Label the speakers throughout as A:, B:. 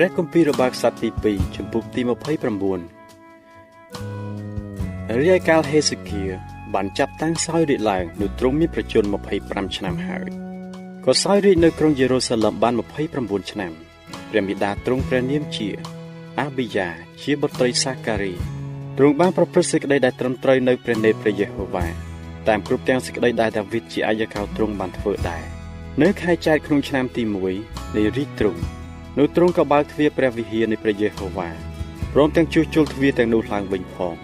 A: ព្រះគម្ពីររបស់ខ្សត្រទី2ចំពុកទី29រាយកាលហេសេគៀបានចាប់តាំងសោយរាជឡើងនៅទ្រង់មានប្រជជន25ឆ្នាំហើយក៏សោយរាជនៅក្រុងយេរូសាឡឹមបាន29ឆ្នាំព្រះមេដាទ្រង់ព្រះនាមជាអាប៊ីយ៉ាជាបុត្រីសាការីទ្រង់បានប្រព្រឹត្តសេចក្តីដែលត្រឹមត្រូវនៅព្រះនេត្រព្រះយេហូវ៉ាតាមគ្រប់ទាំងសេចក្តីដែលដាវីតជាអាយកោទ្រង់បានធ្វើដែរនៅខែចែកក្នុងឆ្នាំទី1នៃរាជទ្រង់ នៅទ្រង់ក៏បើកទ្វារព្រះវិហារនៃព្រះយេហូវ៉ាព្រមទាំងជួសជុលទ្វារទាំងនោះឡើងវិញផង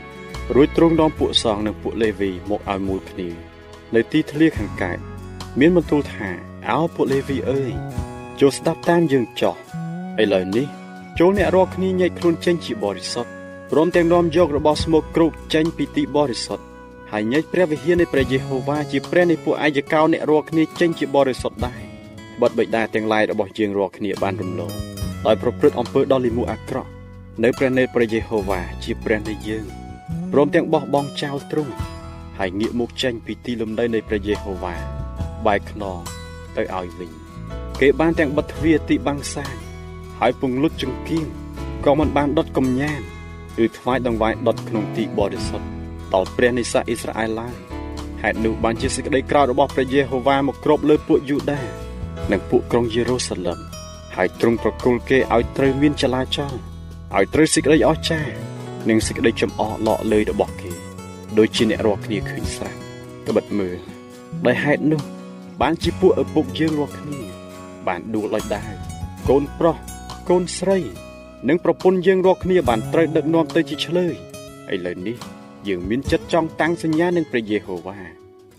A: រួចទ្រង់នាំពួកសង្ឃនិងពួកលេវីមកឲ្យមួយគ្នានៅទីធ្លាខាងកើតមានបន្ទូលថាអោពួកលេវីអើយចូលស្ដាប់តាមយើងចោះឥឡូវនេះចូលអ្នករាល់គ្នាញែកខ្លួនចេញជាបរិសុទ្ធព្រមទាំងនាំយករបស់ស្មុគគ្រប់ចេញពីទីបរិសុទ្ធហើយញែកព្រះវិហារនៃព្រះយេហូវ៉ាជាព្រះនៃពួកអាយកោអ្នករាល់គ្នាចេញជាបរិសុទ្ធដែរ បិទបិតាទាំងឡាយរបស់យើងរាល់គ្នាបានរំលងដោយប្រព្រឹត្តអំពើដ៏លិមួអាក្រក់នៅព្រះនេត្រព្រះយេហូវ៉ាជាព្រះនៃយើងព្រមទាំងបោះបង់ចោលទ្រង់ហើយងាកមុខចេញពីទីលំនៅនៃព្រះយេហូវ៉ាបែកខ្នងទៅឲ្យវិញគេបានទាំងបិទទ្វារទីបាំងសាយហើយពង្លុតចង្គៀងក៏មិនបានដុតកំញានឬថ្វាយដង្វាយដុតក្នុងទីបរិសុទ្ធដល់ព្រះនៃសាសអ៊ីស្រាអែលឡើយហេតុនោះបានជាសេចក្តីក្រោធរបស់ព្រះយេហូវ៉ាមកគ្របលើពួកយូដា និងពួកក្រុងយេរូសាឡឹមហើយទ្រង់ប្រគល់គេឲ្យត្រូវមានចលាចលឲ្យត្រូវសេចក្តីអស្ចារ្យនិងសេចក្តីចំអកឡកលើយរបស់គេដូចជាអ្នករាល់គ្នាឃើញស្រាប់ក្បិតមើលដោយហេតុនោះ បានជាពួកឪពុកយើងរាល់គ្នា បានដួលដោយដាវកូនប្រុសកូនស្រី និងប្រពន្ធយើងរាល់គ្នាបានត្រូវដឹកនាំទៅជាឆ្លើយឥឡូវនេះយើងមានចិត្តចង់តាំងសញ្ញានឹងព្រះយេហូវ៉ា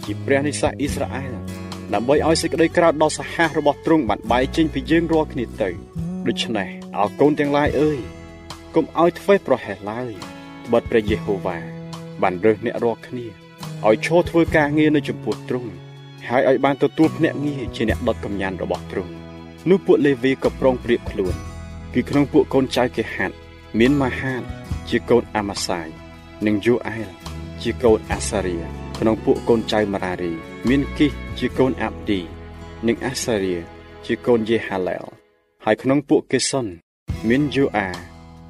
A: ជាព្រះនៃសាសអ៊ីស្រាអែល ដើម្បីឲ្យសេចក្តីក្រោធដ៏សាហាវរបស់ទ្រង់បានបែកចេញពីយើងរាល់គ្នាទៅដូច្នេះអោកូនទាំងឡាយអើយកុំឲ្យធ្វេសប្រហែសឡើយបិទព្រះយេហូវ៉ាបានរើសអ្នករាល់គ្នាឲ្យឈរធ្វើការងារនៅចំពោះទ្រង់ហើយឲ្យបានទទួលភ្នាក់ងារជាអ្នកដុតកម្ញានរបស់ទ្រង់នោះពួកលេវីក៏ប្រុងប្រៀបខ្លួនគឺក្នុងពួកកូនចៅគេហាត់មានម៉ាហាតជាកូនអាម៉ាសាយនិងយូអែលជាកូនអាសារៀក្នុងពួកកូនចៅម៉ារារី មានគិសជាកូនអាប់ឌីនិងអាសារៀជាកូនយេហាឡែលហើយក្នុងពួកកេសុនមានយូអា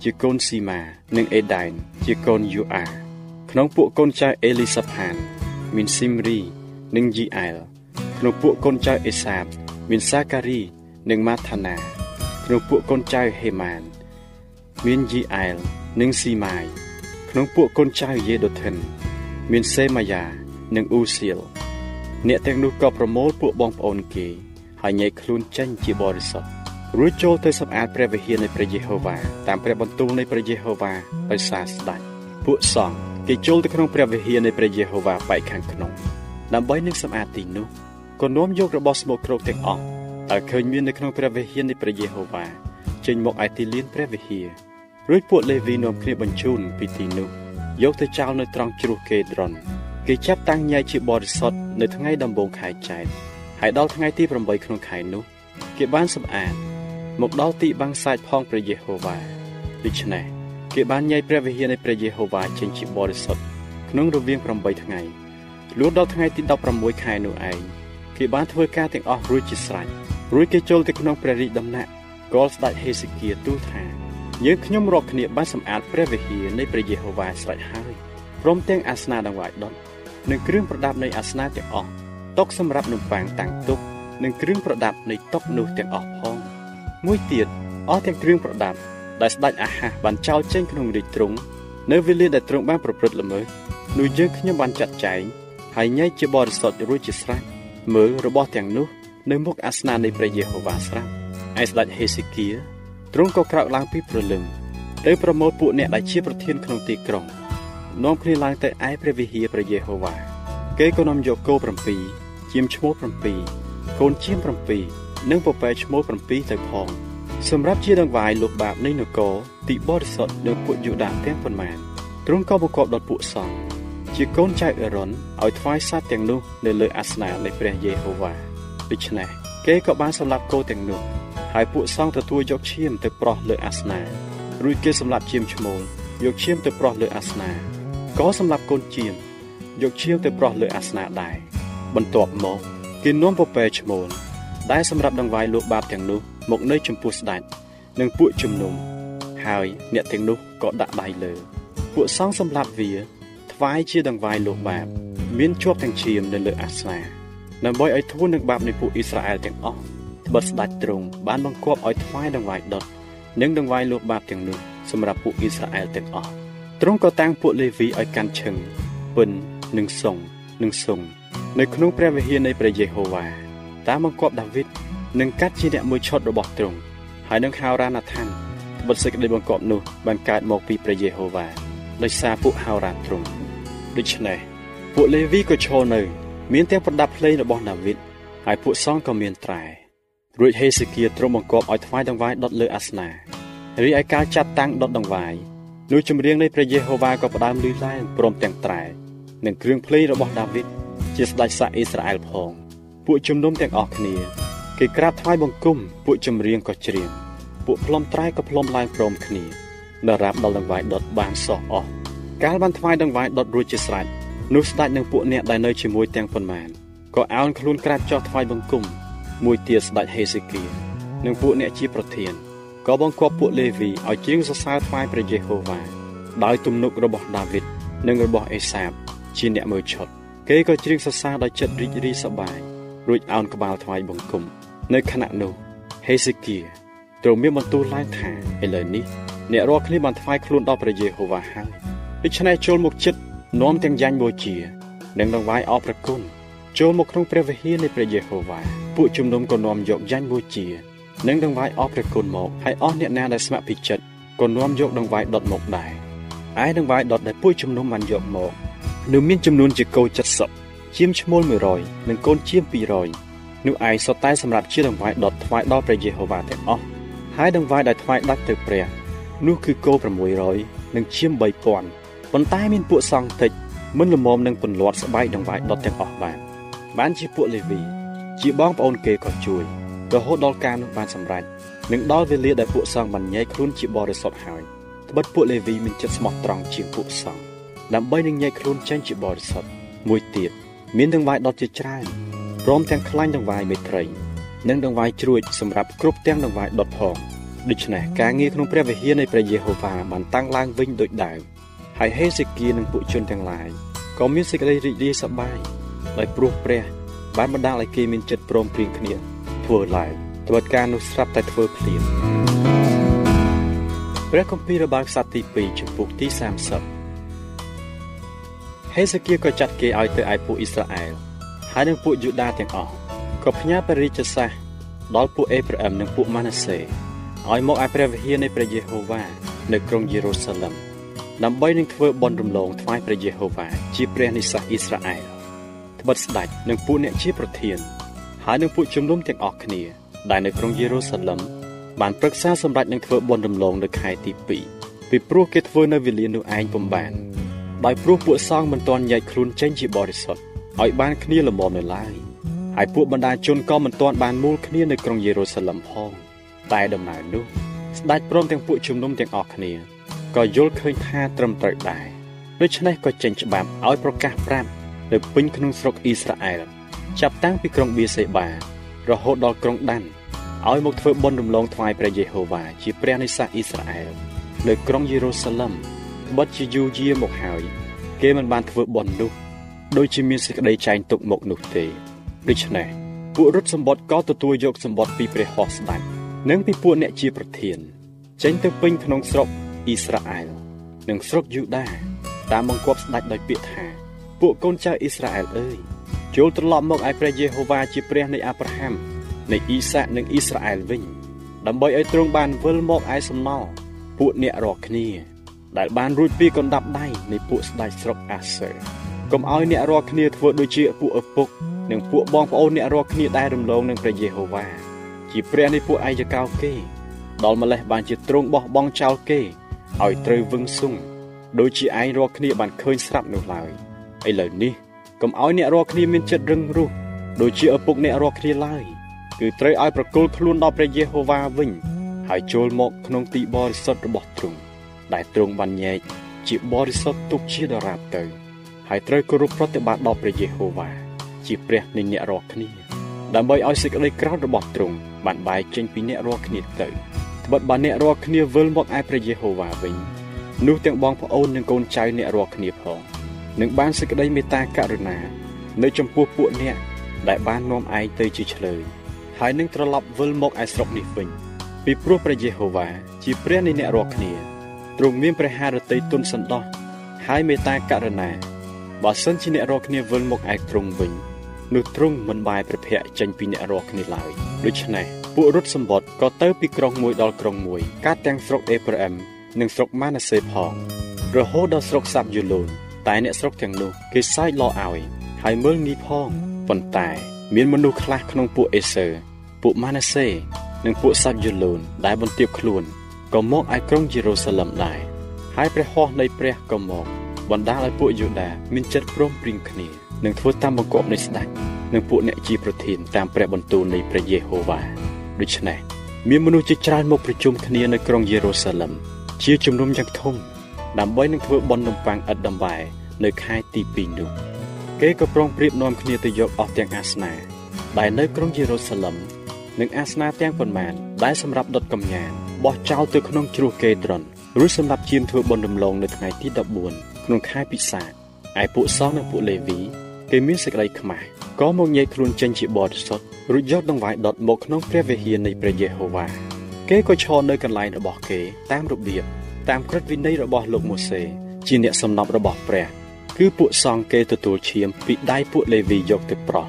A: ជាកូនស៊ីម៉ានិងអេដៃនជាកូនយូអាក្នុងពួកកូនចៅអេលីសាផាន មានស៊ីមរីនិងយីអែលក្នុងពួកកូនចៅអេសាប មានសាការីនិងម៉ាថាណាក្នុងពួកកូនចៅហេម៉ាន មានយីអែលនិងស៊ីម៉ាយក្នុងពួកកូនចៅយេដូថិន មានសេម៉ាយ៉ានិងអ៊ូសៀល អ្នកទាំងនោះក៏ប្រមូលពួកបងប្អូនគេហើយញែកខ្លួនចេញជាបរិសុទ្ធរួចចូលទៅសម្អាតព្រះវិហារនៃព្រះយេហូវ៉ាតាមព្រះបន្ទូលនៃព្រះយេហូវ៉ាដោយសារស្ដេចពួកសង្ឃគេចូលទៅក្នុងព្រះវិហារនៃព្រះយេហូវ៉ាបែកខាងក្នុងដើម្បីនឹងសម្អាតទីនោះក៏នាំយករបស់ស្មោកគ្រោកទាំងអស់ដែលឃើញមាននៅក្នុងព្រះវិហារនៃព្រះយេហូវ៉ាចេញមកឯទីលានព្រះវិហាររួចពួកលេវីនាំគ្នាបញ្ជូនពីទីនោះយកទៅចោលនៅត្រង់ជ្រោះកេដ្រុន គេចាប់តាំងញ៉ៃជាបរិសុទ្ធនៅថ្ងៃដំបូងខែចែកហើយដល់ថ្ងៃទី8ក្នុងខែនោះ គេបានសម្អាតមកដល់ទីបាំងសាច់ផងព្រះយេហូវ៉ាដូច្នេះគេបានញ៉ៃព្រះវិហារនៃព្រះយេហូវ៉ាចេញជាបរិសុទ្ធក្នុងរវាង8ថ្ងៃលួចដល់ថ្ងៃទី16ខែនោះឯងគេបានធ្វើការទាំងអស់រួចជាស្រេចរួចគេចូលទៅក្នុងព្រះរាជដំណាក់កលស្ដេចហេសេគៀទូលថាយើងខ្ញុំរកគ្នាបានសម្អាតព្រះវិហារនៃព្រះយេហូវ៉ាស្រេចហើយព្រមទាំងអាសនៈដង្វាយដុត និងគ្រឿងប្រដាប់នៃអាសនៈទាំងអស់តុសម្រាប់នំប៉័ងតាំងទុកនិងគ្រឿងប្រដាប់នៃតុនោះទាំងអស់ផង មួយទៀតអស់ទាំងគ្រឿងប្រដាប់ដែលស្ដេចអាហាសបានចោលចេញក្នុងរាជទ្រង់នៅវេលាដែលទ្រង់បានប្រព្រឹត្តល្មើសនោះយើងខ្ញុំបានចាត់ចែងហើយញែកជាបរិសុទ្ធរួចជាស្រេចមើលរបស់ទាំងនោះ នៅមុខអាសនៈនៃព្រះយេហូវ៉ាស្រាប់ឯស្ដេចហេសេគៀទ្រង់ក៏ក្រោកឡើងពីព្រលឹមទៅប្រមូលពួកអ្នកដែលជាប្រធានក្នុងទីក្រុង នាំគ្នាឡើងទៅឯព្រះវិហារព្រះយេហូវ៉ាគេក៏នាំយកគោ7ជាមឈ្មោះ7កូនជាម7និងពពែឈ្មោះ7ទៅផងសម្រាប់ជាដង្វាយលោកបាបនៃនគរទីបរិសុទ្ធនៅពួកយូដាទាំងប៉ុន្មានទ្រង់ក៏បង្គាប់ដល់ពួកសង្ឃជាកូនចៅអេរ៉ុនឲ្យថ្វាយសត្វទាំងនោះនៅលើអាសនៈនៃព្រះយេហូវ៉ាដូច្នេះគេក៏បានសម្លាប់គោទាំងនោះហើយពួកសង្ឃទទួលយកឈាមទៅប្រោះលើអាសនៈរួចគេសម្លាប់ជាមឈ្មោលយកឈាមទៅប្រោះលើអាសនៈ ក៏សម្លាប់កូនជាមយកឈាមទៅប្រោះលើអាសនៈដែរបន្ទាប់មកគេនាំពពែឈ្មោលដែលសម្រាប់ដង្វាយលោកបាបទាំងនោះមកនៅចំពោះស្ដេចនិងពួកជំនុំហើយអ្នកទាំងនោះក៏ដាក់ដៃលើ ពួកសង្ឃសម្លាប់វាថ្វាយជាដង្វាយលោកបាប មានជាប់ទាំងឈាមនៅលើអាស្នាដើម្បីឲ្យធូរនឹងបាបនៃពួកអ៊ីស្រាអែលទាំងអស់ត្បិតស្ដេចទ្រង់បានបង្គាប់ឲ្យថ្វាយដង្វាយដុតនិងដង្វាយលោកបាបទាំងនោះសម្រាប់ពួកអ៊ីស្រាអែលទាំងអស់ ទ្រង់ក៏តាំងពួកលេវីឲ្យកាន់ឈឹងពិននិងសុងនិងសុងនៅក្នុងព្រះវិហារនៃព្រះយេហូវ៉ាតាមបង្គាប់ដាវីតនឹងកាត់ជាអ្នកមួយឈុតរបស់ទ្រង់ហើយនឹងហៅរ៉ាណាថានត្បិតសេចក្តីបង្គាប់នោះបានកើតមកពីព្រះយេហូវ៉ាដោយសារពួកហៅរ៉ាទ្រង់ដូច្នេះពួកលេវីក៏ឈរនៅ មានទាំងប្រដាប់ភ្លេងរបស់ដាវីតហើយពួកសង្ឃក៏មានត្រែរួចហេសេគៀទ្រង់បង្គាប់ឲ្យថ្វាយដង្វាយដុតលើអាសនារីឯការចាត់តាំងដុតដង្វាយ នោះចម្រៀងនៃព្រះយេហូវ៉ាក៏ផ្ដើមលឺឡើងព្រមទាំងត្រែនិងគ្រឿងភ្លេងរបស់ដាវីតជាស្ដេចសាអ៊ីស្រាអែលផងពួកជំនុំទាំងអស់គ្នាគេក្រាបថ្វាយបង្គំពួកចម្រៀងក៏ច្រៀងពួកផ្លុំត្រែក៏ផ្លុំឡើងព្រមគ្នាដរាបដល់ដង្វាយដុតបានសោះអស់កាលបានថ្វាយដង្វាយដុតរួចជាស្រេចនោះស្ដេចនិងពួកអ្នកដែលនៅជាមួយទាំងប៉ុន្មានក៏អោនខ្លួនក្រាបចុះថ្វាយបង្គំមួយទៀតស្ដេចហេសេគៀនិងពួកអ្នកជាប្រធាន ក៏បង្គាប់ពួកលេវីឲ្យជាងសរសើរថ្វាយព្រះយេហូវ៉ាដោយទំនុករបស់ដាវីតនិងរបស់អេសាបជាអ្នកមើលឈុតគេក៏ច្រៀងសរសើរដោយចិត្តរីករាយសប្បាយរួចអោនក្បាលថ្វាយបង្គំនៅខណៈនោះហេសេគៀទ្រង់មានបន្ទូលឡើងថាឥឡូវនេះអ្នករាល់គ្នាបានថ្វាយខ្លួនដល់ព្រះយេហូវ៉ាហើយដូច្នេះចូលមកចិត្តនាំទាំងយ៉ាញ់បូជា និងដង្វាយអរព្រគុណចូលមកក្នុងព្រះវិហារនៃព្រះយេហូវ៉ាពួកជំនុំក៏នាំយកយ៉ាញ់បូជា និងដង្វាយអរព្រះគុណមកហើយអស់អ្នកណាដែលស្ម័គ្រពីចិត្តក៏នាំយកដង្វាយដុតមកដែរឯដង្វាយដុតដែលពួកជំនុំបានយកមកនោះមានចំនួនជាគោ70ជាមឈ្មោល100និងកូនជាម200នោះឯងសុទ្ធតែសម្រាប់ជាដង្វាយដុតថ្វាយដល់ព្រះយេហូវ៉ាទាំងអស់ហើយដង្វាយដែលថ្វាយដាច់ទៅព្រះនោះគឺគោ600និងឈាម3000ប៉ុន្តែមានពួកសង្ឃតិចមិនល្មមនឹងពន្លាត់ស្បែកដង្វាយដុតទាំងអស់បានបានជាពួកលេវីជាបងប្អូនគេក៏ជួយ រហូតដល់ការនោះបានសម្រេចនិងដល់វេលាដែលពួកសង្ឃបានញែកខ្លួនជាបរិសុទ្ធហើយត្បិតពួកលេវីមានចិត្តស្មោះត្រង់ជាងពួកសង្ឃដើម្បីនឹងញែកខ្លួនចេញជាបរិសុទ្ធមួយទៀតមានដង្វាយដុតជាច្រើនព្រមទាំងខ្លាញ់ដង្វាយមេត្រីនិងដង្វាយជ្រួចសម្រាប់គ្រប់ទាំងដង្វាយដុតផងដូច្នេះការងារក្នុងព្រះវិហារនៃព្រះយេហូវ៉ាបានតាំងឡើងវិញដូចដើមហើយហេសេគៀនិងពួកជនទាំងឡាយក៏មានសេចក្តីរីករាយសប្បាយដោយព្រោះព្រះបានបណ្ដាលឲ្យគេមានចិត្តព្រមព្រៀងគ្នា ធ្វើឡើងត្បិតការនោះស្រាប់តែធ្វើភ្លាមព្រះគម្ពីររបស់ខ្សត្រទី2ចំពុកទី30ហេសេគៀក៏ចាត់គេឲ្យទៅឯពួកអ៊ីស្រាអែលហើយនិងពួកយូដាទាំងអស់ក៏ផ្ញើព្រះរាជសារដល់ពួកអេប្រាអឹមនិងពួកម៉ាណាសេឲ្យមកឯព្រះវិហារនៃព្រះយេហូវ៉ានៅក្រុងយេរូសាឡឹមដើម្បីនឹងធ្វើបុណ្យរំលងថ្វាយព្រះយេហូវ៉ាជាព្រះនិស្ស័យអ៊ីស្រាអែលត្បិតស្ដេចនិងពួកអ្នកជាប្រធាន ហើយនឹងពួកជំនុំទាំងអស់គ្នា ដែលនៅក្រុងយេរូសាឡឹមបានប្រឹក្សាសម្រាប់នឹងធ្វើបុណ្យរំលងនៅខែទី2ពីព្រោះគេធ្វើនៅវេលានោះឯងពុំបានដោយព្រោះពួកសង្ឃមិនទាន់ញែកខ្លួនចេញជាបរិសុទ្ធឲ្យបានគ្នាល្មមនៅឡើយហើយពួកបណ្ដាជនក៏មិនទាន់បានមូលគ្នានៅក្រុងយេរូសាឡឹមផងតែដំណើរនោះស្ដេចព្រមទាំងពួកជំនុំទាំងអស់គ្នាក៏យល់ឃើញថាត្រឹមត្រូវដែរដូច្នេះក៏ចេញច្បាប់ឲ្យប្រកាសប្រាប់នៅពេញក្នុងស្រុកអ៊ីស្រាអែល ចាប់តាំងពីក្រុងបៀសេបារហូតដល់ក្រុងដានឲ្យមកធ្វើបុណ្យរំលងថ្វាយព្រះយេហូវ៉ាជាព្រះនៃសាសអ៊ីស្រាអែលនៅក្រុងយេរូសាឡឹមបិទជាយូរយារមកហើយ គេមិនបានធ្វើបុណ្យនោះដូចជាមានសេចក្តីចែងទុកមកនោះទេដូច្នេះពួករត់សម្បត្តិក៏ទទួលយកសម្បត្តិពីព្រះហស្តស្ដេចនិងពីពួកអ្នកជាប្រធាន ចេញទៅពេញក្នុងស្រុកអ៊ីស្រាអែលនិងស្រុកយូដាតាមបង្គាប់ស្ដេចដោយពាក្យថា ពួកកូនចៅអ៊ីស្រាអែលអើយ ចូលត្រឡប់មកឯព្រះយេហូវ៉ាជាព្រះនៃអាប់រ៉ាហាំនៃអ៊ីសាក់និងអ៊ីស្រាអែលវិញដើម្បីឲ្យទ្រង់បានវិលមកឯសំណល់ពួកអ្នករាល់គ្នា ដែលបានរួចពីកណ្ដាប់ដៃនៃពួកស្ដេចស្រុកអាសឺកុំឲ្យអ្នករាល់គ្នាធ្វើដូចជាពួកឪពុកនិងពួកបងប្អូនអ្នករាល់គ្នាដែលរំលងនឹងព្រះយេហូវ៉ាជាព្រះនៃពួកឯយកោគេ ដល់ម្លេះបានជាទ្រង់បោះបង់ចោលគេឲ្យត្រូវវឹងស៊ុងដូចជាឯងរាល់គ្នាបានឃើញស្រាប់នោះឡើយឥឡូវនេះ កុំឲ្យអ្នករាល់គ្នាមានចិត្តរឹងរូសដូចជាឪពុកអ្នករាល់គ្នាឡើយគឺត្រូវឲ្យប្រគល់ខ្លួនដល់ព្រះយេហូវ៉ាវិញ ហើយចូលមកក្នុងទីបរិសុទ្ធរបស់ទ្រង់ដែលទ្រង់បានញែកជាបរិសុទ្ធទុកជាដរាបទៅ ហើយត្រូវគោរពប្រតិបត្តិដល់ព្រះយេហូវ៉ាជាព្រះនៃអ្នករាល់គ្នាដើម្បីឲ្យសេចក្តីក្រោធរបស់ទ្រង់បានបែកចេញពីអ្នករាល់គ្នាទៅត្បិតបើអ្នករាល់គ្នាវិលមកឯព្រះយេហូវ៉ាវិញនោះទាំងបងប្អូននិងកូនចៅអ្នករាល់គ្នាផង នឹងបានសេចក្តីមេត្តាករុណានៅចំពោះពួកអ្នកដែលបាននាំឯងទៅជាឆ្លើយហើយនឹងត្រឡប់វិលមកឯស្រុកនេះវិញពីព្រោះព្រះយេហូវ៉ាជាព្រះនៃអ្នករាល់គ្នាទ្រង់មានព្រះハរតីទុនសន្តោសហើយមេត្តាករុណាបើសិនជាអ្នករាល់គ្នាវិលមកឯទ្រង់វិញនោះទ្រង់មិនបែរព្រះភ័ក្រចេញពីអ្នករាល់គ្នាឡើយដូច្នេះពួករត់សម្បត្តិក៏ទៅពីក្រុងមួយដល់ក្រុងមួយកាត់ទាំងស្រុកអេប្រាអឹមនិងស្រុកម៉ាណាសេផងរហូតដល់ស្រុកសាប់យូលូន តែអ្នកស្រុកទាំងនោះគេសើចលោឲ្យហើយមើលងាយផងប៉ុន្តែ មានមនុស្សខ្លះក្នុងពួកអេសើពួកម៉ាណាសេ និងពួកសាប់យូលូនដែលបន្ទាបខ្លួនក៏មកឯក្រុងយេរូសាឡឹមដែរហើយព្រះហស្ថនៃព្រះក៏មកបណ្ដាលឲ្យពួកយូដាមានចិត្តព្រមព្រៀងគ្នានឹងធ្វើតាមបង្គាប់នៃស្ដេចនិងពួកអ្នកជាប្រធានតាមព្រះបន្ទូលនៃព្រះយេហូវ៉ាដូច្នេះមានមនុស្សជាច្រើនមកប្រជុំគ្នានៅក្រុងយេរូសាឡឹមជាជំនុំយ៉ាងធំ ដើម្បីនឹងធ្វើបុណ្យនំប៉័ងឥតដំបែនៅខែទី2នោះគេក៏ប្រងព្រៀបនាំគ្នាទៅយកអស់ទាំងអាសនាដែលនៅក្រុងយេរូសាឡឹមនិងអាសនាទាំងប៉ុន្មានដែលសម្រាប់ដុតកំញានបោះចោលទៅក្នុងជ្រោះកេដ្រុនរួចសម្រាប់ជាមធ្វើបុណ្យរំលងនៅថ្ងៃទី14ក្នុងខែពិសាខឯពួកសង្ឃនិងពួកលេវីគេមានសេចក្តីខ្មាស់ក៏មកញែកខ្លួនចេញជាបរិសុទ្ធរួចយកដង្វាយដុតមកក្នុងព្រះវិហារនៃព្រះយេហូវ៉ាគេក៏ឈរនៅកន្លែងរបស់គេតាមរបៀប តាមក្រឹតវិន័យរបស់លោកម៉ូសេជាអ្នកសំណប់របស់ព្រះគឺពួកសង្ឃគេទទួលឈាមពីដៃពួកលេវីយកទៅប្រោះ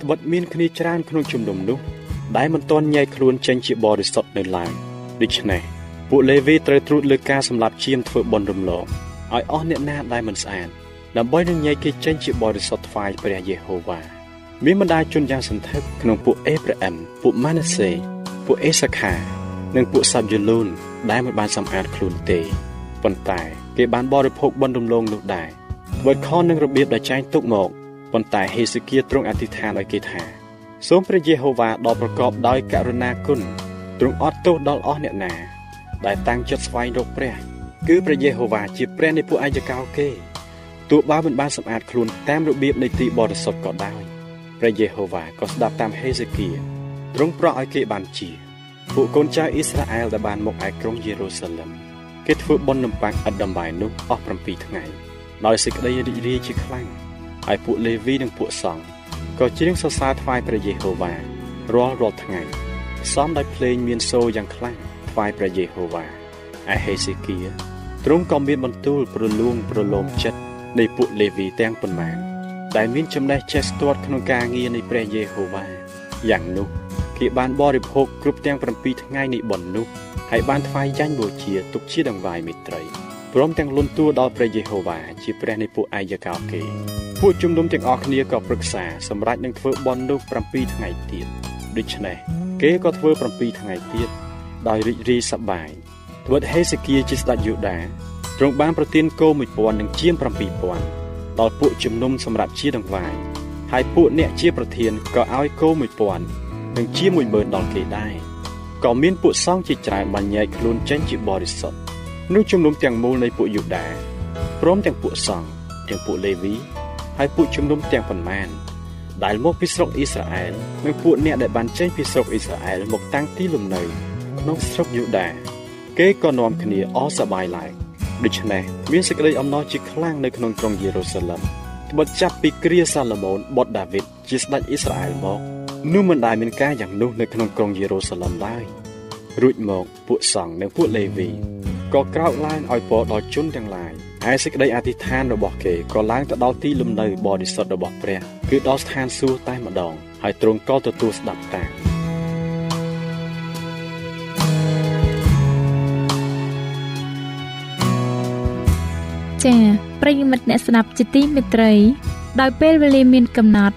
A: ត្បិតមានគ្នាច្រើនក្នុងជំនុំនោះ ដែលមិនទាន់ញែកខ្លួនចេញជាបរិសុទ្ធនៅឡើយដូច្នេះពួកលេវីត្រូវត្រួតលើការសម្លាប់ឈាមធ្វើបុណ្យរំលងឲ្យអស់អ្នកណាដែលមិនស្អាតដើម្បីនឹងញែកគេចេញជាបរិសុទ្ធថ្វាយព្រះយេហូវ៉ាមានបណ្ដាជនយ៉ាងសន្ធឹកក្នុងពួកអេប្រាអឹមពួកម៉ាណាសេពួកអេសាខា និងពួកសាប់យូលូន ដែលមិនបានសម្អាតខ្លួនទេប៉ុន្តែគេបានបរិភោគបណ្ដរំលងនោះដែរបើខននឹងរបៀបដែលចែងទុកមកប៉ុន្តែហេសេគៀទ្រង់អធិដ្ឋានឲ្យគេថាសូមព្រះយេហូវ៉ាដ៏ប្រកបដោយករុណាគុណទ្រង់អត់ទោសដល់អស់អ្នកណាដែលតាំងចិត្តស្វែងរកព្រះ គឺព្រះយេហូវ៉ាជាព្រះនៃពួកអាយកោគេទោះបើមិនបានសម្អាតខ្លួនតាមរបៀបនៃទីបរិសុទ្ធក៏ដោយព្រះយេហូវ៉ាក៏ស្ដាប់តាមហេសេគៀទ្រង់ប្រោសឲ្យគេបានជា ពួកកូនចៅអ៊ីស្រាអែលដែលបានមកឯក្រុងយេរូសាឡឹមគេធ្វើបុណ្យនំប៉័ងឥតដំបាយនោះអស់7ថ្ងៃដោយសេចក្តីរីករាយជាខ្លាំងហើយពួកលេវីនិងពួកសង្ឃក៏ច្រៀងសរសើរថ្វាយព្រះយេហូវ៉ារាល់រាល់ថ្ងៃផ្សំដោយភ្លេងមានសូរយ៉ាងខ្លាំងថ្វាយព្រះយេហូវ៉ាឯហេសេគៀទ្រង់ក៏មានបន្ទូលប្រលួងប្រឡោមចិត្តនៃពួកលេវីទាំងប៉ុន្មានដែលមានចំណេះចេះស្ទាត់ក្នុងការងារនៃព្រះយេហូវ៉ាយ៉ាងនោះ គេបានបរិភោគគ្រប់ទាំង7ថ្ងៃនៃបុណ្យនោះហើយបានថ្វាយយ៉ាញ់បូជាទុកជាដង្វាយមេត្រីព្រមទាំងលន់តួដល់ព្រះយេហូវ៉ាជាព្រះនៃពួកអាយកោគេពួកជំនុំទាំងអស់គ្នាក៏ប្រឹក្សាសម្រាប់នឹងធ្វើបុណ្យនោះ7ថ្ងៃទៀតដូច្នេះគេក៏ធ្វើ7ថ្ងៃទៀតដោយរីករាយសប្បាយត្បិតហេសេគៀជាស្ដេចយូដាទ្រង់បានប្រទានគោ1000និងជាង7000ដល់ពួកជំនុំសម្រាប់ជាដង្វាយហើយពួកអ្នកជាប្រធានក៏ឲ្យគោ1000 និងជា10000ដល់គេដែរក៏មានពួកសង្ឃជាច្រើនបានញែកខ្លួនចេញជាបរិសុទ្ធនោះជំនុំទាំងមូលនៃពួកយូដាព្រមទាំងពួកសង្ឃទាំងពួកលេវីហើយពួកជំនុំទាំងប៉ុន្មានដែលមកពីស្រុកអ៊ីស្រាអែលនិងពួកអ្នកដែលបានចេញពីស្រុកអ៊ីស្រាអែលមកតាំងទីលំនៅក្នុងស្រុកយូដា គេក៏នាំគ្នាអសប្បាយឡើងដូច្នេះមានសេចក្តីអំណរជាខ្លាំងនៅក្នុងក្រុងយេរូសាឡិមត្បិតចាប់ពីគ្រាសាឡូមោនបុត្រដាវីតជាស្ដេចអ៊ីស្រាអែលមក នោះមិនដែលមានការយ៉ាងនោះនៅក្នុងក្រុងយេរូសាឡិមឡើយរួចមកពួកសង្ឃនិងពួកលេវីក៏ក្រោកឡើងឲ្យពរដល់ជនទាំងឡាយហើយសេចក្តីអធិដ្ឋានរបស់គេក៏ឡើងទៅដល់ទីលំនៅបរិសុទ្ធរបស់ព្រះគឺដល់ស្ថានសួគ៌តែម្ដងហើយទ្រង់ក៏ទទួលស្ដាប់តាម
B: ចា៎ប្រិយមិត្តអ្នកស្ដាប់ជាទីមេត្រី ដោយពេលវេលាមានកំណត់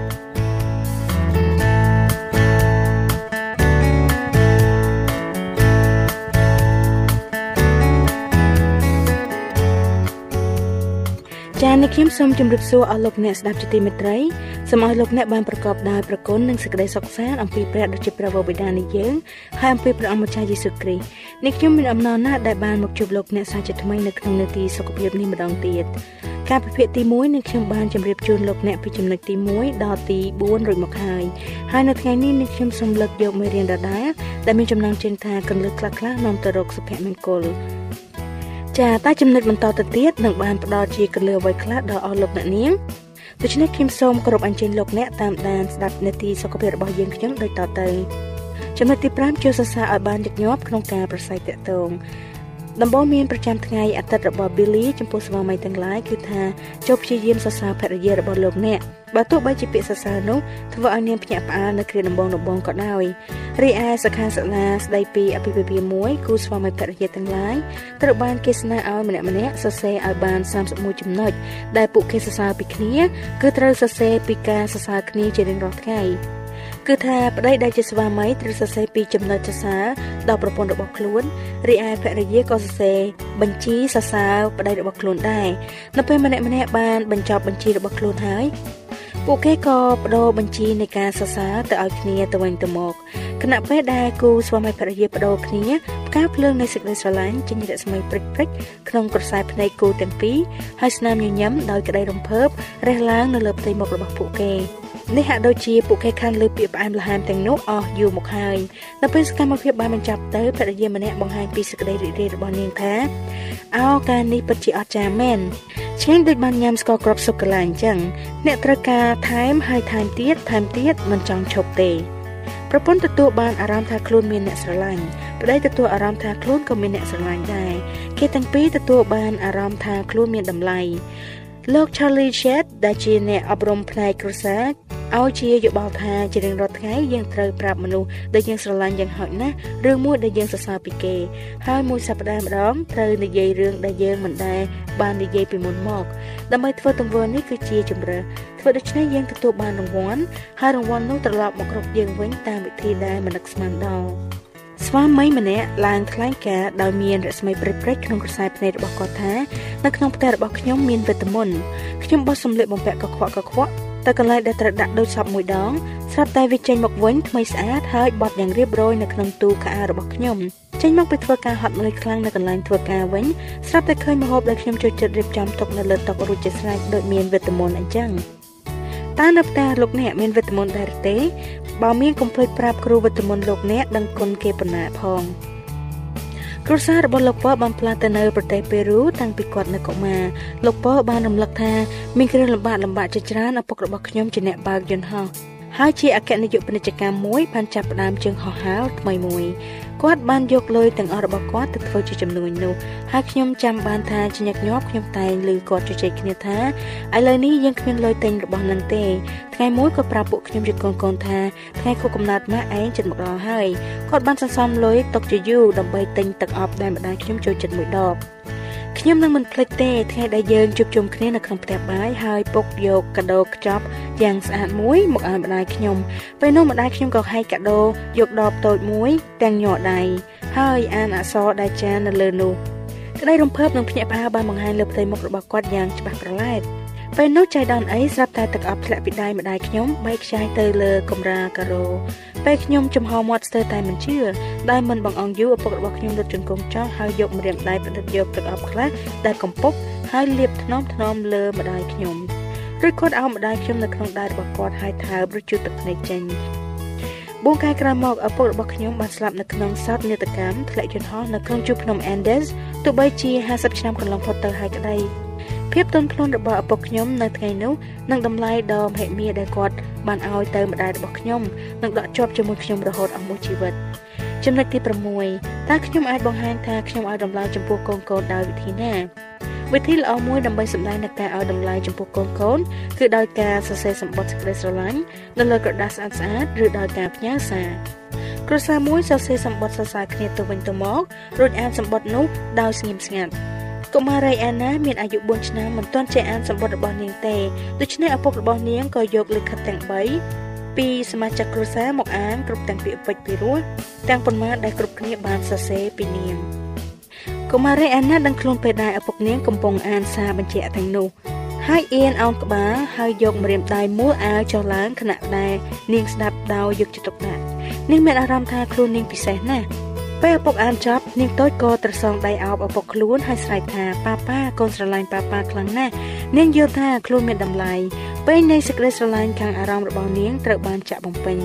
C: នេះខ្ញុំសូមជម្រាបសួរអស់លោកអ្នកស្ដាប់ជាទីមេត្រីសូមឲ្យលោកអ្នកបានប្រកបដោយប្រគុណនិងសេចក្តីសុខសាន្តអំពីព្រះដ៏ជាព្រះវរបិតានៃយើងហើយអំពីព្រះអង្គម្ចាស់យេស៊ូវគ្រីស្ទនេះខ្ញុំមានអំណរណាស់ដែលបានមកជួបលោកអ្នកសាជាថ្មីនៅក្នុងនាទីសុខភាពនេះម្ដងទៀតការពិភាក្សាទី1នឹងខ្ញុំបានជម្រាបជូនលោកអ្នកពីចំណុចទី1ដល់ទី4រួចមកហើយហើយនៅថ្ងៃនេះនេះខ្ញុំសូមលើកយកមេរៀនដដែលដែលមានចំណងជើងថាកន្លឹះខ្លះៗនាំទៅរកសុភមង្គល ចាតែចំណុចបន្តទៅទៀតនឹងបានផ្ដល់ជាកលឹះអ្វីខ្លះដល់អស់លោកអ្នកនាងដូច្នេះខ្ញុំសូមគោរពអញ្ជើញលោកអ្នកតាមដានស្ដាប់នាទីសុខភាពរបស់យើងខ្ញុំដូចតទៅចំណុចទី5ជួយសរសើរឲ្យបានញឹកញាប់ក្នុងការប្រស័យតាក់ទង ដំបូងមានប្រចាំថ្ងៃអាទិត្យរបស់ Billy ចំពោះស្វាមីទាំងឡាយគឺថាចូលព្យាយាមសរសើរភរិយារបស់លោកអ្នកបើទោះបីជាពាក្យសរសើរនោះធ្វើឲ្យនាងភ្ញាក់ផ្អើលនៅគ្រាដំបូងដំបូងក៏ដោយរីឯសខាសាលាស្ដីពីអភិភិភាមួយគូស្វាមីភរិយាទាំងឡាយត្រូវបានគេស្នើឲ្យម្នាក់ម្នាក់សរសេរឲ្យបាន31ចំណុចដែលពួកគេសរសើរពីគ្នាគឺត្រូវសរសេរពីការសរសើរគ្នាជារៀងរាល់ថ្ងៃ គឺថាប្តីដែលជាស្វាមីត្រូវសរសេរពីចំណុចសរសើរដល់ប្រពន្ធរបស់ខ្លួនរីឯភរិយាក៏សរសេរបញ្ជីសរសើរប្តីរបស់ខ្លួនដែរនៅពេលម្នាក់ម្នាក់បានបញ្ចប់បញ្ជីរបស់ខ្លួនហើយពួកគេក៏បដូរបញ្ជីនៃការសរសើរទៅឲ្យគ្នាទៅវិញទៅមកខណៈពេលដែលគូស្វាមីភរិយាបដូរគ្នាផ្កាភ្លើងនៃសេចក្តីស្រឡាញ់ចេញរស្មីព្រិចព្រិចក្នុងក្រសែភ្នែកគូទាំងពីរហើយស្នាមញញឹមដោយក្តីរំភើបរះឡើងនៅលើផ្ទៃមុខរបស់ពួកគេ នេះហាក់ដូចជាពួកគេខានលើពាក្យផ្អែមល្ហែមទាំងនោះអស់យូរមកហើយនៅពេលសកម្មភាពបានបញ្ចប់ទៅភរិយាម្នាក់បង្ហាញពីសេចក្តីរីករាយរបស់នាងថាអោការនេះពិតជាអស្ចារ្យមែនឆ្ងាញ់ដូចបានញ៉ាំស្ករគ្រាប់សូកូឡាអញ្ចឹងអ្នកត្រូវការថែមហើយថែមទៀតថែមទៀតមិនចង់ឈប់ទេប្រពន្ធទទួលបានអារម្មណ៍ថាខ្លួនមានអ្នកស្រឡាញ់ប្តីទទួលអារម្មណ៍ថាខ្លួនក៏មានអ្នកស្រឡាញ់ដែរគេទាំងពីរទទួលបានអារម្មណ៍ថាខ្លួនមានតម្លៃលោក Charlie Chet ដែលជាអ្នកអប់រំផ្នែកគ្រួសារ ឲ្យជាយោបល់ថាជារៀងរាល់ថ្ងៃយើងត្រូវប្រាប់មនុស្សដែលយើងស្រឡាញ់យ៉ាងហោចណាស់រឿងមួយដែលយើងសរសើរពីគេ ហើយមួយសប្តាហ៍ម្ដងត្រូវនិយាយរឿងដែលយើងមិនដែលបាននិយាយពីមុនមកដើម្បីធ្វើទង្វើនេះគឺជាជំរើសធ្វើដូច្នេះយើងទទួលបានរង្វាន់ហើយរង្វាន់នោះត្រឡប់មកគ្រប់យើងវិញតាមវិធីដែលមិននឹកស្មានដល់ស្ស្វាមីម្នាក់ឡើងថ្លែងការណ៍ដោយមានរស្មីព្រិចព្រិចក្នុងខ្សែភ្នែករបស់គាត់ថានៅក្នុងផ្ទះរបស់ខ្ញុំមានវីតាមីនខ្ញុំបោះសម្លៀកបំពាក់កខ្វក់កខ្វក់ ទៅកន្លែងដែលត្រូវដាក់ដូចសពមួយដងស្រាប់តែវាចេញមកវិញថ្មីស្អាតហើយបត់យ៉ាងរៀបរយនៅក្នុងទូខោអាវរបស់ខ្ញុំចេញមកពីធ្វើការហត់នឿយខ្លាំងនៅកន្លែងធ្វើការវិញស្រាប់តែឃើញម្ហូបដែលខ្ញុំចូលចិត្តរៀបចំទុកនៅលើតុរួចជាស្រេចដូចមានវីតាមីនអញ្ចឹងតើនៅផ្ទះលោកអ្នកមានវីតាមីនដែរទេបើមានកុំភ្លេចប្រាប់គ្រូវីតាមីនលោកអ្នកដឹងគុណគេប៉ុណ្ណាផង គ្រួសាររបស់លោកប៉បានផ្លាស់ទៅនៅប្រទេសប៉េរូតាំងពីគាត់នៅកុមារលោកប៉បានរំលឹកថាមានគ្រឿងលំបាកលំបាកជាច្រើនឪពុករបស់ខ្ញុំជាអ្នកបើកយន្តហោះហើយជាអគ្គនាយកពាណិជ្ជកម្មមួយបានចាប់ផ្ដើមជើងហោះហើរថ្មីមួយ គាត់បានយកលុយទាំងអស់របស់គាត់ទៅធ្វើជាចំនួននោះហើយខ្ញុំចាំបានថាជាញឹកញាប់ខ្ញុំតែងឮគាត់ជជែកគ្នាថាឥឡូវនេះយើងគ្មានលុយទិញរបស់នឹងទេថ្ងៃមួយគាត់ប្រាប់ពួកខ្ញុំជាកូនកូនថាថ្ងៃខួបកំណើតម៉ាក់ឯងជិតមកដល់ហើយគាត់បានសន្សំលុយទុកជាយូរដើម្បីទិញទឹកអប់ដែលម្ដាយខ្ញុំចូលចិត្តមួយដប ខ្ញុំនឹងមិនភ្លេចទេថ្ងៃដែលយើងជួបជុំគ្នានៅក្នុងផ្ទះបាយហើយពុកយកកាដូខ្ចប់យ៉ាងស្អាតមួយមកឲ្យម្ដាយខ្ញុំពេលនោះម្ដាយខ្ញុំក៏ហែកកាដូយកដបតូចមួយទាំងញ័រដៃហើយអានអក្សរដែលចាននៅលើនោះក្តីរំភើបនិងភ្ញាក់ផ្អើលបានបង្ហាញលើផ្ទៃមុខរបស់គាត់យ៉ាងច្បាស់ប្រឡែតពេលនោះចៃដនអីស្រាប់តែទឹកអប់ធ្លាក់ពីដៃម្ដាយខ្ញុំបែកខ្ចាយទៅលើកំរាការ៉ូ ពេលខ្ញុំចំហមាត់ស្ទើរតែមិនជឿដោយមិនបងអង្គយូឪពុករបស់ខ្ញុំរត់ជង្គង់ចោលហើយយកម្រាមដៃប្រឌិតយកទឹកអប់ខ្លះដែលកំពុកហើយលាបថ្នមថ្នមលើម្ដាយខ្ញុំរួចគាត់អោបម្ដាយខ្ញុំនៅក្នុងដៃរបស់គាត់ហើយថើបរួចជូតទឹកភ្នែកចេញបួនខែក្រោយមកឪពុករបស់ខ្ញុំបានស្លាប់នៅក្នុងសោតនេតកម្មធ្លាក់យន្តហោះនៅក្នុងជួរភ្នំ Andes ទោះបីជា50ឆ្នាំកន្លងផុតទៅហើយក្តី ភាពទន់ភ្លន់របស់ឪពុកខ្ញុំនៅថ្ងៃនោះនិងតម្លៃដ៏មហិមាដែលគាត់បានឲ្យទៅម្ដាយរបស់ខ្ញុំនឹងដកជាប់ជាមួយខ្ញុំរហូតអស់មួយជីវិតចំណុចទី6តើខ្ញុំអាចបង្ហាញថាខ្ញុំឲ្យតម្លៃចំពោះកូនកូនដោយវិធីណាវិធីល្អមួយដើម្បីសម្ដែងនូវការឲ្យតម្លៃចំពោះកូនកូនគឺដោយការសរសេរសម្បត្តិសេចក្តីស្រឡាញ់នៅលើក្រដាសស្អាតស្អាតឬដោយការផ្ញើសារគ្រួសារមួយសរសេរសម្បត្តិសរសើរគ្នាទៅវិញទៅមករួចអានសម្បត្តិនោះដោយស្ងៀមស្ងាត់ កុមារីអាណាមានអាយុ4ឆ្នាំមិនទាន់ចេះអានសម្បត្តិរបស់នាងទេដូច្នេះឪពុករបស់នាងក៏យកលិខិតទាំង3ពីសមាជិកគ្រួសារមកអានគ្រប់ទាំងពាក្យពេចន៍ពីរោះទាំងប៉ុន្មានដែលគ្រប់គ្នាបានសរសេរពីនាងកុមារីអាណាដឹងខ្លួនពេលដែលឪពុកនាងកំពុងអានសារបញ្ជាក់ទាំងនោះហើយអៀនអោនក្បាលហើយយកម្រាមដៃមួលអាវចុះឡើងខណៈដែលនាងស្ដាប់ដោយយកចិត្តទុកដាក់នាងមានអារម្មណ៍ថាខ្លួននាងពិសេសណាស់ ពេលឪពុកអានចប់នាងតូចក៏ត្រសងដៃអោបឪពុកខ្លួនហើយស្រែកថាប៉ាប៉ាកូនស្រឡាញ់ប៉ាប៉ាខ្លាំងណាស់នាងយល់ថាខ្លួនមានតម្លៃពេលនៃសេចក្តីស្រឡាញ់ខាងអារម្មណ៍របស់នាងត្រូវបានចាក់បំពេញ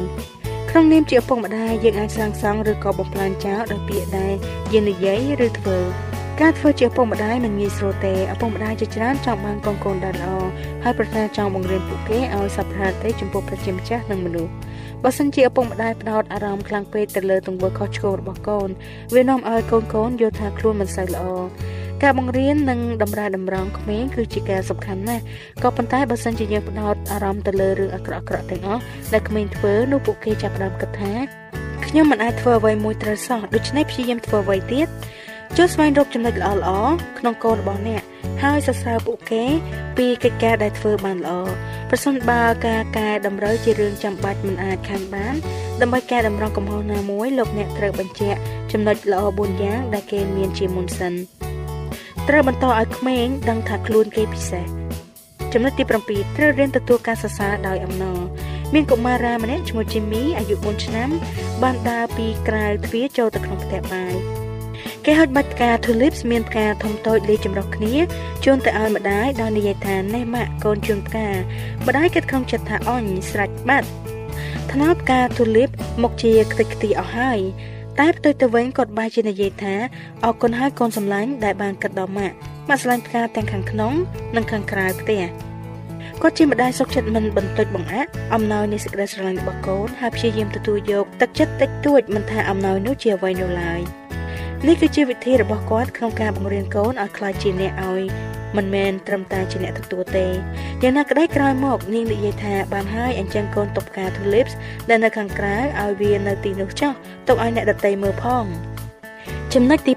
C: ក្នុងនាមជាឪពុកម្ដាយយើងអាចសាងសង់ឬក៏បំផ្លាញចោលដោយពាក្យដែលយើងនិយាយឬធ្វើការធ្វើជាឪពុកម្ដាយមិនងាយស្រួលទេឪពុកម្ដាយជាច្រើនចង់បានកូនកូនដែលល្អហើយប្រាថ្នាចង់បង្រៀនពួកគេឲ្យសប្បុរសទេចំពោះប្រជាម្ចាស់និងមនុស្ស បើសិនជាឪពុកម្ដាយផ្ដោតអារម្មណ៍ខ្លាំងពេកទៅលើទង្វើខុសឆ្គងរបស់កូនវានាំឲ្យកូនកូនយល់ថាខ្លួនមិនសូវល្អការបង្រៀននិងតម្រែតម្រង់ក្មេងគឺជាការសំខាន់ណាស់ក៏ប៉ុន្តែបើសិនជាយើងផ្ដោតអារម្មណ៍ទៅលើរឿងអាក្រក់ៗទាំងអស់ដែលក្មេងធ្វើនោះពួកគេចាប់ផ្ដើមគិតថាខ្ញុំមិនអាចធ្វើអ្វីមួយត្រូវសោះដូច្នេះព្យាយាមធ្វើអ្វីទៀត ចូលស្វែងរកចំណុចល្អៗក្នុងកូនរបស់អ្នកហើយសរសើរពួកគេ ពីកិច្ចការដែលធ្វើបានល្អប្រសិនបើការកែតម្រូវជារឿងចាំបាច់មិនអាចខានបានដើម្បីកែតម្រង់កំហុសណាមួយលោកអ្នកត្រូវបញ្ជាក់ចំណុចល្អ4យ៉ាងដែលគេមានជាមុនសិនត្រូវបន្តឲ្យក្មេងដឹងថាខ្លួនគេពិសេសចំណុចទី7ត្រូវរៀនទទួលការសរសើរដោយអំណរមានកុមារាម្នាក់ឈ្មោះ Jimmy អាយុ4ឆ្នាំបានដើរពីក្រៅទ្វារចូលទៅក្នុងផ្ទះបាយ គេហុចបាច់ផ្កា tulips មានផ្កាធំតូចលាយចម្រុះគ្នាជូនទៅឲ្យម្ដាយដោយនិយាយថានេះម៉ាក់កូនជូនផ្កា ម្ដាយគិតក្នុងចិត្តថាអញស្រេចបាត់ថ្នោតផ្កា tulip មកជាខ្ទេចខ្ទីអស់ហើយតែផ្ទុយទៅវិញគាត់បែរជានិយាយថាអរគុណហើយកូនសម្លាញ់ដែលបានគិតដល់ម៉ាក់ម៉ាក់ស្រឡាញ់ផ្កាទាំងខាងក្នុងនិងខាងក្រៅផ្ទះគាត់ជាម្ដាយសុខចិត្តមិនបន្តិចបង្អាក់អំណោយនៃសេចក្តីស្រឡាញ់របស់កូនហើយព្យាយាមទទួលយកទឹកចិត្តតិចតួចមិនថាអំណោយនោះជាអ្វីនោះឡើយ។ នេះគឺជាវិធីរបស់គាត់ក្នុងការបង្រៀនកូនឲ្យក្លាយជាអ្នកឲ្យមិនមែនត្រឹមតែជាអ្នកទទួលទេយ៉ាងណាក្តីក្រោយមកនាងនិយាយថាបានហើយអញ្ចឹងកូនតុបការ tulips ដែលនៅខាងក្រៅឲ្យវានៅទីនោះចុះទុកឲ្យអ្នកដតីមើលផងចំណុចទី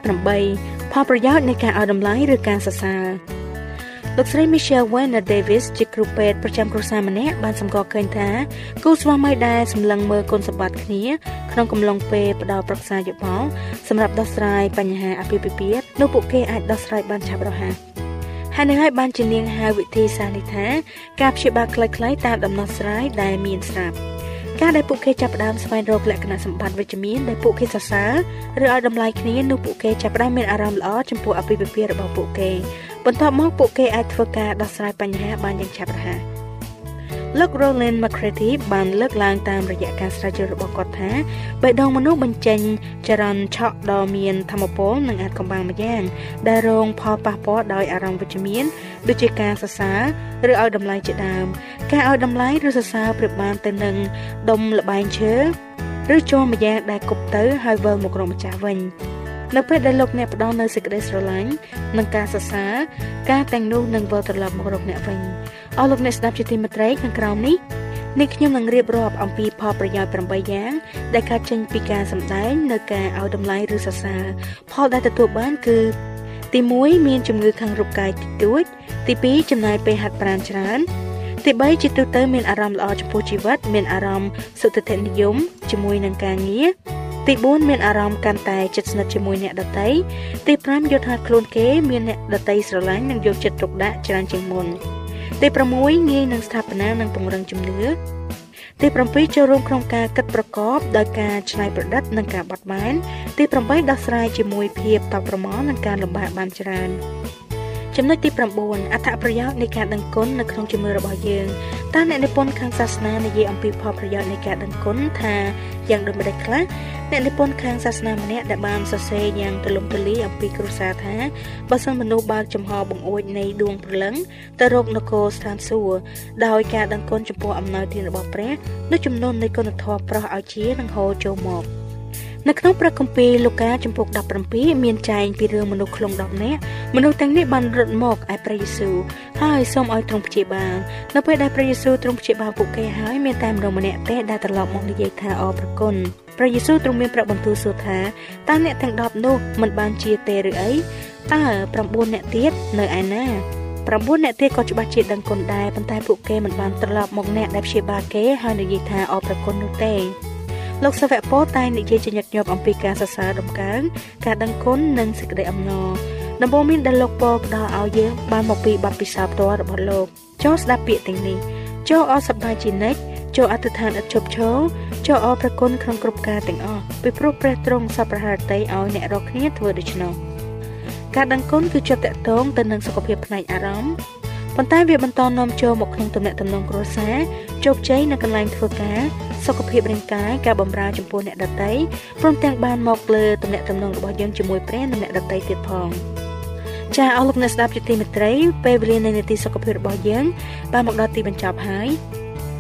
C: 8ផលប្រយោជន៍នៃការឲ្យតម្លៃឬការសរសើរ លោកស្រី Michelle Werner Davis ជាគ្រូពេទ្យប្រចាំគ្រួសារម្នាក់បានសម្គាល់ឃើញថាគូស្វាមីដែលសម្លឹងមើលគុណសម្បត្តិគ្នាក្នុងកំឡុងពេលផ្ដល់ប្រឹក្សាយោបល់សម្រាប់ដោះស្រាយបញ្ហាអាពាហ៍ពិពាហ៍នោះពួកគេអាចដោះស្រាយបានឆាប់រហ័សហើយនឹងហើយបានជានាងហៅវិធីសាស្ត្រនេះថាការព្យាបាលខ្លីៗតាមដំណោះស្រាយដែលមានស្រាប់ ការដែលពួកគេចាប់ផ្ដើមស្វែងរកលក្ខណៈសម្បត្តិវិជ្ជមានដែលពួកគេសរសើរឬឲ្យតម្លៃគ្នានោះពួកគេចាប់ផ្ដើមមានអារម្មណ៍ល្អចំពោះអាពាហ៍ពិពាហ៍របស់ពួកគេបន្ទាប់មកពួកគេអាចធ្វើការដោះស្រាយបញ្ហាបានយ៉ាងឆាប់រហ័ស លោក Roland McCarthy បានលើកឡើងតាមរយៈការស្រាវជ្រាវរបស់គាត់ថាបេះដូងមនុស្សបញ្ចេញចរន្តឆក់ដ៏មានធម៌ពលនិងអាចកំបាំងម្យ៉ាង ដែលរងផលប៉ះពាល់ដោយអារម្មណ៍វិជ្ជមានដូចជាការសរសើរឬឲ្យតម្លៃជាដើម ការឲ្យតម្លៃឬសរសើរប្រៀបបានទៅនឹងដុំលបែងឈើឬជ័រម្យ៉ាងដែលគប់ទៅហើយវិលមករកម្ចាស់វិញនៅពេលដែលលោកអ្នកផ្ដល់នូវសេចក្តីស្រឡាញ់និងការសរសើរការទាំងនោះនឹងវិលត្រឡប់មករកអ្នកវិញ អស់លោកអ្នកស្ដាប់ជាទីមេត្រីខាងក្រោមនេះនេះខ្ញុំនឹងរៀបរាប់អំពីផលប្រយោជន៍8យ៉ាង ដែលកើតចេញពីការសម្ដែងនៅការឲ្យតម្លៃឬសរសើរផលដែលទទួលបានគឺ ទី1មានជំងឺខាងរូបកាយតិចតួចទី2ចំណាយពេលហាត់ប្រាណច្រើនទី3ជាទូទៅមានអារម្មណ៍ល្អចំពោះជីវិត មានអារម្មណ៍សុខចិត្តនិយមជាមួយនឹងការងារទី4មានអារម្មណ៍កាន់តែជិតស្និទ្ធជាមួយអ្នកដទៃទី5យល់ថាខ្លួនគេមានអ្នកដទៃស្រឡាញ់និងយកចិត្តទុកដាក់ច្រើនជាងមុន ទី6ងាយនឹងស្ថាបនានិងពង្រឹងជំនឿទី7ចូលរួមក្នុងការគិតប្រកបដោយការច្នៃប្រឌិតនិងការបត់បែនទី8ដោះស្រាយជាមួយភាពតបប្រមល់និងការលំបាកបានច្រើន ចំណុចទី9អត្ថប្រយោជន៍នៃការដឹងគុណនៅក្នុងជំនឿរបស់យើងតើអ្នកនិពន្ធខាងសាសនានិយាយអំពីផលប្រយោជន៍នៃការដឹងគុណថាយ៉ាងដូចម្តេចខ្លះអ្នកនិពន្ធខាងសាសនាម្នាក់ដែលបានសរសេរយ៉ាងទូលំទូលាយអំពីគ្រួសារថាបើសិនមនុស្សបើកចំហបង្អួចនៃដួងព្រលឹងទៅរកនគរស្ថានសួគ៌ដោយការដឹងគុណចំពោះអំណោយទានរបស់ព្រះនោះចំនួននៃគុណធម៌ប្រោះឲ្យជានឹងហូរចូលមក នៅក្នុងព្រះគម្ពីរលូកាចំពុក17មានចែងពីរឿងមនុស្សខ្លង10នាក់មនុស្សទាំងនេះបានរត់មកឯព្រះយេស៊ូវហើយសូមឲ្យទ្រង់ព្យាបាលនៅពេលដែលព្រះយេស៊ូវទ្រង់ព្យាបាលពួកគេហើយមានតែមនុស្សម្នាក់ទេដែលត្រឡប់មកនិយាយថាអរព្រគុណព្រះយេស៊ូវទ្រង់មានប្រាប់បន្ទូលសួរថាតើអ្នកទាំង10នោះមិនបានជាទេឬអីតើ9អ្នកទៀតនៅឯណា9អ្នកទៀតក៏ច្បាស់ជាដឹងគុណដែរប៉ុន្តែពួកគេមិនបានត្រឡប់មកអ្នកដែលព្យាបាលគេហើយនិយាយថាអរព្រគុណនោះទេ លោកសាវកពោតែងនិយាយជាញឹកញាប់អំពីការសរសើរដំកើងការដឹងគុណនិងសេចក្តីអំណរដំបូងមានដែលលោកពោផ្ដល់ឲ្យយើងបានមកពីបទពិសោធន៍ផ្ទាល់របស់លោកចូលស្ដាប់ពាក្យទាំងនេះចូលអរសប្បាយជានិច្ចចូលអធិដ្ឋានឥតឈប់ឈរចូលអរប្រគុណក្នុងគ្រប់ការទាំងអស់ពីព្រោះព្រះទ្រង់សពប្រហារតីឲ្យអ្នករកគ្នាធ្វើដូច្នោះការដឹងគុណគឺជាប់តកតងទៅនឹងសុខភាពផ្នែកអារម្មណ៍ ប៉ុន្តែវាបន្តនាំចូលមកក្នុងទំនាក់ទំនងគ្រួសារជោគជ័យនៅកន្លែងធ្វើការសុខភាពរាងកាយការបម្រើចំពោះអ្នកដទៃព្រមទាំងបានមកលើទំនាក់ទំនងរបស់យើងជាមួយព្រះនិងអ្នកដទៃទៀតផងចាអស់លោកអ្នកស្ដាប់ជាទីមេត្រីពេលវេលានៃនីតិសុខភាពរបស់យើងបានមកដល់ទីបញ្ចប់ហើយ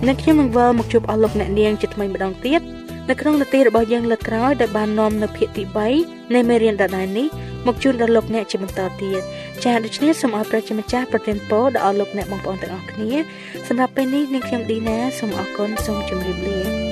C: អ្នកខ្ញុំនឹងវិលមកជួបអស់លោកអ្នកនាងជាថ្មីម្ដងទៀតនៅក្នុងនីតិរបស់យើងលើកក្រោយដែលបាននាំនៅភាគទី3នៃមេរៀនដដែលនេះមកជូនដល់លោកអ្នកជាបន្តទៀត ចាដូច្នេះសូមឲ្យព្រះជាម្ចាស់ប្រទានពរដល់អស់លោកអ្នកបងប្អូនទាំងអស់គ្នាសម្រាប់ពេលនេះនាងខ្ញុំឌីណាសូមអរគុណសូមជម្រាបលា